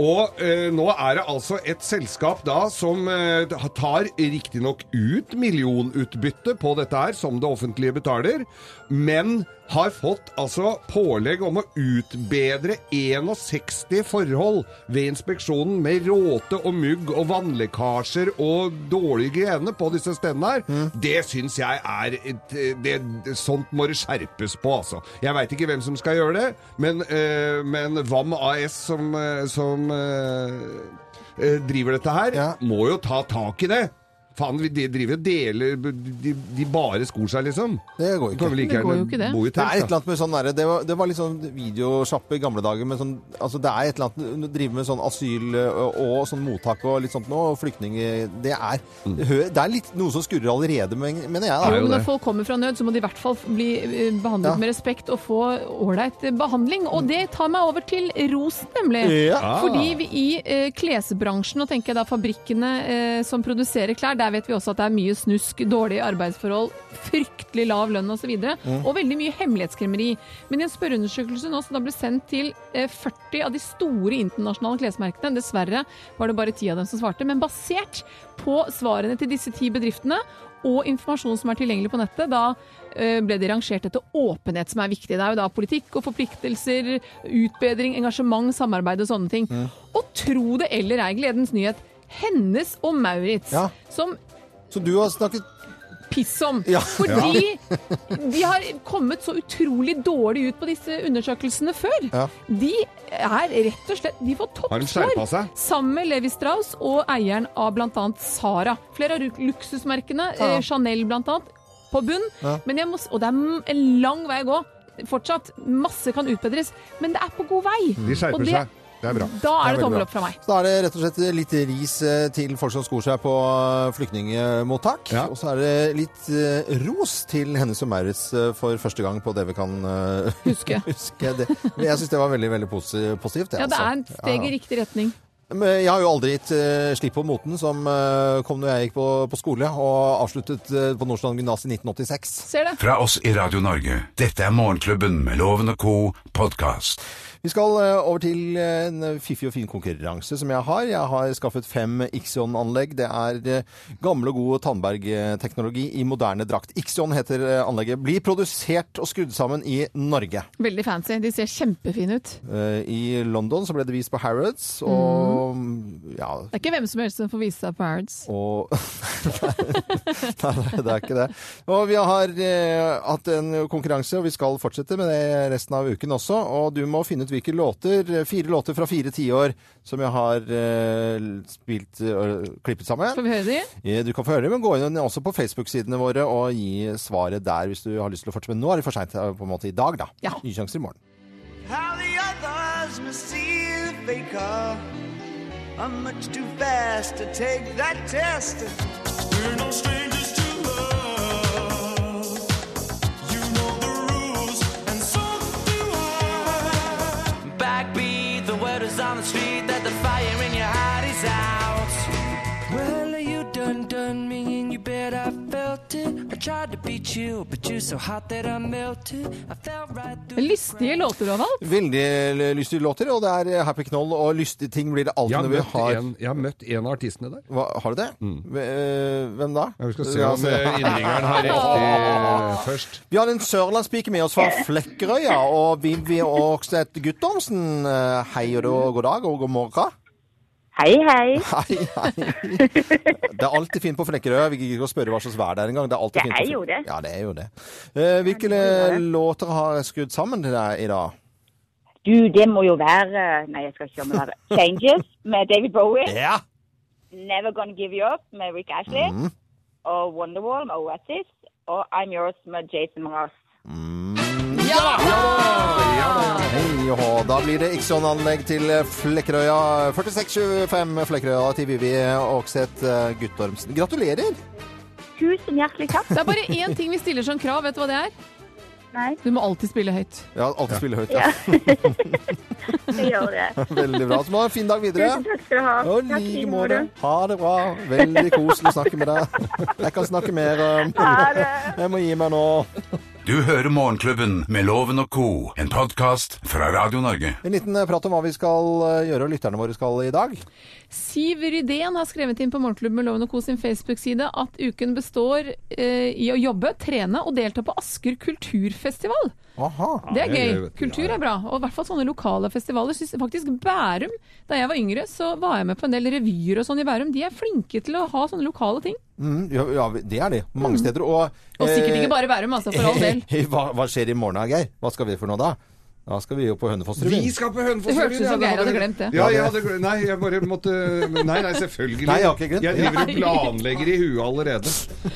[SPEAKER 5] Og eh, nå er det altså et selskap da som eh, tar riktignok ut millionutbytte på dette her, som det offentlige betaler, men har fått altså pålegg om å utbedre 61 forhold ved inspeksjonen med råte og mugg og vannlekkasjer og dårlige grener på disse stedene her. Det syns jeg er et, det, Sånt må det skjerpes på, altså. Jeg veit ikke hvem som skal gjøre det, men, øh, men VAM AS som, eh, som eh, driver dette her,
[SPEAKER 3] Ja.
[SPEAKER 5] må jo ta tak i det. Faen, vi de driver og deler De, de bare skor seg, liksom.
[SPEAKER 3] Det går jo ikke.
[SPEAKER 5] like
[SPEAKER 4] Det går jo ikke det.
[SPEAKER 5] Telt,
[SPEAKER 3] Det er et eller annet med sånn derre det, var- det var litt sånn videosjappe i gamle dager med sånn Altså det er et eller annet Drive med sånn asyl og, og sånn mottak og litt sånt nå, og flyktninger Det er det, det er litt noe som skurrer allerede, mener jeg,
[SPEAKER 5] er
[SPEAKER 3] da.
[SPEAKER 5] jo
[SPEAKER 4] men når folk kommer fra nød, så må de i hvert fall bli eh, behandlet
[SPEAKER 3] Ja.
[SPEAKER 4] med respekt og få ålreit behandling. Og det tar meg over til rosen, nemlig.
[SPEAKER 3] Ja.
[SPEAKER 5] Ah.
[SPEAKER 4] Fordi vi i eh, klesbransjen, og tenker jeg da fabrikkene eh, som produserer klær, der vet vi også at det er mye snusk, dårlige arbeidsforhold, fryktelig lav lønn osv. Og, så videre, og veldig mye hemmelighetskremmeri. Men i en spørreundersøkelse nå som da ble sendt til eh, 40 av de store internasjonale klesmerkene, dessverre var det bare 10 av dem som svarte, men basert på svarene til disse ti bedriftene og informasjon som er tilgjengelig på nettet, da eh, ble de rangert etter åpenhet, som er viktig. Det er jo da politikk og forpliktelser, utbedring, engasjement, samarbeid og sånne ting. Og tro det eller ei, gledens nyhet. Hennes og Maurits,
[SPEAKER 3] Ja.
[SPEAKER 4] som
[SPEAKER 3] Så du har snakket
[SPEAKER 4] piss om.
[SPEAKER 3] Ja.
[SPEAKER 4] Fordi de har kommet så utrolig dårlig ut på disse undersøkelsene før.
[SPEAKER 3] Ja.
[SPEAKER 4] De er rett og slett De får
[SPEAKER 5] Har de skjerpa seg?
[SPEAKER 4] sammen med Levi Strauss og eieren av bl.a. Sara. Flere av luk- luksusmerkene,
[SPEAKER 3] Ja.
[SPEAKER 4] eh, Chanel bl.a., på bunn.
[SPEAKER 3] Ja.
[SPEAKER 4] Men jeg må, s- og det er m- en lang vei å gå. Fortsatt. Masse kan utbedres, men det er på god vei.
[SPEAKER 5] De skjerper
[SPEAKER 4] Og det-
[SPEAKER 5] seg. Det er bra.
[SPEAKER 4] Da
[SPEAKER 3] er
[SPEAKER 4] det,
[SPEAKER 3] det
[SPEAKER 4] tommel opp fra meg.
[SPEAKER 3] Så da er det rett og slett litt ris eh, til folk som skor seg på eh, flyktningmottak.
[SPEAKER 5] Ja.
[SPEAKER 3] Og så er det litt eh, ros til Hennes og Maurits for første gang på det vi kan
[SPEAKER 4] Huske.
[SPEAKER 3] huske. Det. Men jeg syns det var veldig veldig positivt. positivt.
[SPEAKER 4] Ja, det
[SPEAKER 3] altså.
[SPEAKER 4] er et steg
[SPEAKER 3] Ja.
[SPEAKER 4] i riktig retning.
[SPEAKER 3] Men jeg har jo aldri gitt uh, slipp på moten, som uh, kom når jeg gikk på, på skole og avsluttet uh, på Nordstrand gymnas i 1986.
[SPEAKER 4] Ser det?
[SPEAKER 2] Fra oss i Radio Norge. Dette er Morgenklubben med Loven og co. podkast.
[SPEAKER 3] Vi skal eh, over til eh, en fiffig og fin konkurranse som jeg har. Jeg har skaffet fem Ixion-anlegg. Det er eh, gamle og god Tandberg-teknologi i moderne drakt. Ixion heter anlegget. Blir produsert og skrudd sammen i Norge.
[SPEAKER 4] Veldig fancy. De ser kjempefine ut.
[SPEAKER 3] I London så ble det vist på Harrods, og ja
[SPEAKER 4] Det er ikke hvem som helst som får vise seg på Harrods.
[SPEAKER 3] og Nei, det er ikke det. Og vi har hatt en konkurranse, og vi skal fortsette med det resten av uken også. Og du må finne ut hvilke låter, fire låter fra fire tiår, som jeg har eh, spilt og klippet sammen.
[SPEAKER 4] Får vi høre de?
[SPEAKER 3] Ja, Du kan få høre dem, men gå inn også på Facebook-sidene våre og gi svaret der hvis du har lyst til å fortsette. Men nå er det for seint på en måte i dag, da.
[SPEAKER 4] Ja.
[SPEAKER 3] Nye sjanser i morgen.
[SPEAKER 10] How the others must see the faker. I'm much too fast to take that test. We're no strangers
[SPEAKER 4] Lystige låter du har valgt.
[SPEAKER 3] Veldig lystige låter, og det er eh, Happy Knoll, og lystige ting blir det alltid når vi har
[SPEAKER 5] en, jeg har møtt en av artistene der.
[SPEAKER 3] Hva, Har du det? Ve- eh, Hvem da?
[SPEAKER 5] Vi skal se om eh, innringeren har riktig først.
[SPEAKER 3] Vi har en sørlandspike med oss fra Flekkerøya, og Vivi Åkseth Guttormsen. Hei og god dag og god morgen.
[SPEAKER 7] Hei, hei.
[SPEAKER 3] Hei, hei. Det er alltid fint på Flekkerøy. Vi gidder ikke å spørre hva slags vær det er engang. Det er, alltid
[SPEAKER 7] Det
[SPEAKER 3] fint
[SPEAKER 7] er jo det.
[SPEAKER 3] Ja, det er jo det. Eh, Hvilke låter har jeg skrudd sammen til deg i dag?
[SPEAKER 7] Du, det må jo være Nei, jeg skal ikke gjøre det Changes med David Bowie.
[SPEAKER 3] Ja!
[SPEAKER 7] Never Gonna Give You Up med Rick Ashley.
[SPEAKER 3] Mm.
[SPEAKER 7] Og Wonderwall med Oasis. Og I'm Yours med Jason Mraz.
[SPEAKER 3] Hei og hå. Da blir det Ixion-anlegg til Flekkerøya. 4625 Flekkerøya til Vivi Åkseth eh, Guttormsen. Gratulerer!
[SPEAKER 7] Tusen hjertelig takk.
[SPEAKER 4] Det er bare én ting vi stiller som krav. Vet du hva det er?
[SPEAKER 7] Nei,
[SPEAKER 4] Du må alltid spille høyt.
[SPEAKER 3] Ja, alltid spille høyt. Ja.
[SPEAKER 7] jeg gjør det.
[SPEAKER 3] Veldig bra. Så må du ha en fin dag videre.
[SPEAKER 7] Tusen takk skal du ha.
[SPEAKER 3] Og like måte. Ha det bra. Veldig koselig å snakke med deg. Jeg kan snakke mer.
[SPEAKER 7] Ha det.
[SPEAKER 3] Jeg må gi meg nå.
[SPEAKER 2] Du hører Morgenklubben med Loven og co., en podkast fra Radio Norge.
[SPEAKER 3] En liten eh, prat om hva vi skal eh, gjøre, og lytterne våre skal i dag.
[SPEAKER 4] Siv Rydén har skrevet inn på Morgenklubben med Loven og Co. sin Facebook-side at uken består eh, i å jobbe, trene og delta på Asker kulturfestival.
[SPEAKER 3] Aha.
[SPEAKER 4] Det er gøy. Kultur er bra. Og i hvert fall sånne lokale festivaler. Synes faktisk Bærum, da jeg var yngre, så var jeg med på en del revyer og sånn i Bærum. De er flinke til å ha sånne lokale ting.
[SPEAKER 3] Mm, ja, ja, det er det. Mange steder. Og,
[SPEAKER 4] Og sikkert
[SPEAKER 3] eh,
[SPEAKER 4] ikke bare Bærum, altså, for all del.
[SPEAKER 3] Hva, hva skjer i morgen, Geir? Hva skal vi for noe da? Da skal vi jo på Hønefoss-revyen.
[SPEAKER 5] Vi skal på
[SPEAKER 4] Det
[SPEAKER 5] Hønefoss
[SPEAKER 4] hørtes ut som Geir hadde glemt det.
[SPEAKER 5] Ja, jeg hadde glemt Nei, jeg bare måtte Nei, nei, selvfølgelig.
[SPEAKER 3] Nei, jeg har ikke glemt.
[SPEAKER 5] Jeg driver og planlegger i huet allerede.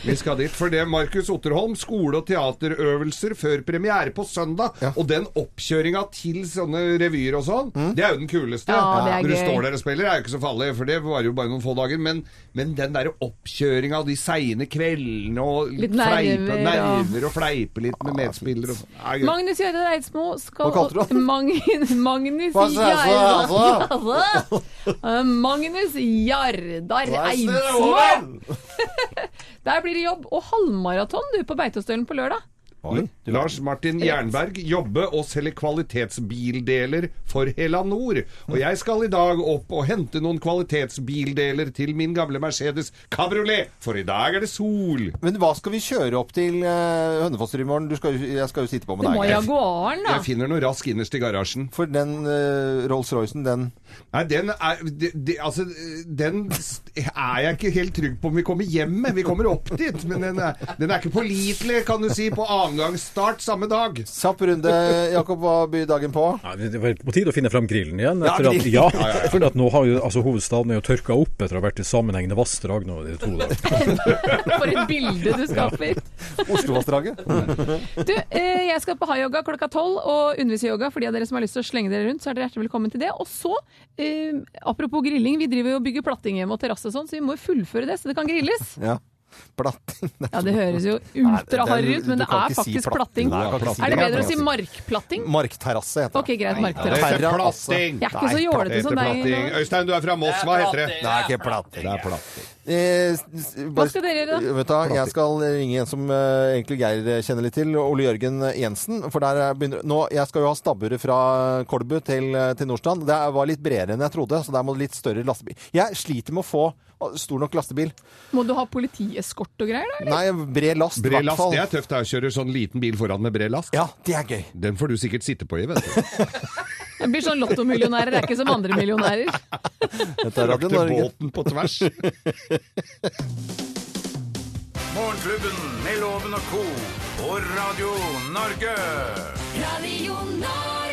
[SPEAKER 5] Vi skal dit. For det Markus Otterholm, skole- og teaterøvelser før premiere på søndag.
[SPEAKER 3] Ja.
[SPEAKER 5] Og den oppkjøringa til sånne revyer og sånn, det er jo den kuleste.
[SPEAKER 4] Ja, det er
[SPEAKER 5] Når du står der og spiller, er jo ikke så farlig, for det varer jo bare noen få dager. Men, men den derre oppkjøringa, de seine kveldene og
[SPEAKER 4] Litt
[SPEAKER 5] fleipe,
[SPEAKER 4] nerver, ja.
[SPEAKER 5] nerver og fleipe litt med medspillere og sånn. Det gøy.
[SPEAKER 4] Magnus Jøde Eidsmo skal
[SPEAKER 3] kalte du?
[SPEAKER 4] Magnus
[SPEAKER 3] altså?
[SPEAKER 4] Eh, Magnus Jardar
[SPEAKER 3] det
[SPEAKER 4] Eidsmo!
[SPEAKER 3] over?
[SPEAKER 4] Der blir det jobb og halvmaraton du på Beitostølen på lørdag.
[SPEAKER 3] Oi, du
[SPEAKER 5] Lars Martin Jernberg jobbe og selge kvalitetsbildeler for Helanor. Og jeg skal i dag opp og hente noen kvalitetsbildeler til min gamle Mercedes Cabriolet, for i dag er det sol.
[SPEAKER 3] Men hva skal vi kjøre opp til uh, Hønefoss i morgen? Du skal, jeg skal jo sitte på med
[SPEAKER 4] Det må
[SPEAKER 3] deg.
[SPEAKER 4] Jaguaren, da.
[SPEAKER 5] Jeg finner noe rask innerst i garasjen.
[SPEAKER 3] For den uh, Rolls-Roycen, den
[SPEAKER 5] Nei, den er de, de, Altså, den er jeg ikke helt trygg på om vi kommer hjem med. Vi kommer opp dit, men den er, den er ikke pålitelig, kan du si, på annengangsstart samme dag.
[SPEAKER 3] Kjapp runde, Jakob. Hva byr dagen på?
[SPEAKER 6] Ja, det var på tide å finne frem grillen igjen.
[SPEAKER 3] Ja,
[SPEAKER 6] Etter at, ja, for at nå har jo altså, hovedstaden er jo tørka opp etter å ha vært i sammenhengende vassdrag nå i to dager.
[SPEAKER 4] For et bilde du skaper.
[SPEAKER 3] Oslovassdraget?
[SPEAKER 4] Du, eh, jeg skal på high-yoga klokka tolv og undervise i yoga. For de av dere som har lyst til å slenge dere rundt, så er dere hjertelig velkommen til det. Og så, eh, apropos grilling, vi driver jo og bygger platting hjemme og terrasse og sånn, så vi må jo fullføre det, så det kan grilles.
[SPEAKER 3] Ja. Platting.
[SPEAKER 4] Ja, det høres jo ultraharry ut, men det er
[SPEAKER 3] faktisk si platting.
[SPEAKER 4] platting.
[SPEAKER 3] Nei, kan ikke
[SPEAKER 4] Er det
[SPEAKER 3] det.
[SPEAKER 4] bedre å si markplatting?
[SPEAKER 3] Markterrasse heter
[SPEAKER 4] Ok, greit,
[SPEAKER 5] Det
[SPEAKER 4] markterrasse.
[SPEAKER 5] heter platting.
[SPEAKER 4] Jeg er ikke så jålete som deg.
[SPEAKER 5] platting. Øystein, du er fra Moss. Hva heter det?
[SPEAKER 3] Det er ikke platting.
[SPEAKER 5] Det er platting.
[SPEAKER 3] Eh,
[SPEAKER 4] Hva skal dere gjøre, da?
[SPEAKER 3] Vet du, jeg skal ringe en som eh, egentlig Geir kjenner litt til, Ole Jørgen Jensen. For der er begynner, nå, Jeg skal jo ha stabburet fra Kolbu til, eh, til Nordstrand. Det var litt bredere enn jeg trodde, så der må det litt større lastebil. Jeg sliter med å få eh, stor nok lastebil.
[SPEAKER 4] Må du ha politieskort og greier, da? eller?
[SPEAKER 3] Nei, bred last,
[SPEAKER 5] Bred last,
[SPEAKER 3] fall.
[SPEAKER 5] det er tøft. da. Kjører sånn liten bil foran med bred last.
[SPEAKER 3] Ja, det er gøy.
[SPEAKER 5] Den får du sikkert sitte på i, vet du.
[SPEAKER 4] Jeg blir sånn lottomillionærer, det er ikke som andre millionærer.
[SPEAKER 3] Dette er Radio Norge.
[SPEAKER 5] båten på tvers.
[SPEAKER 2] Morgenklubben med Loven og co. på Radio Norge.
[SPEAKER 1] Radio Norge.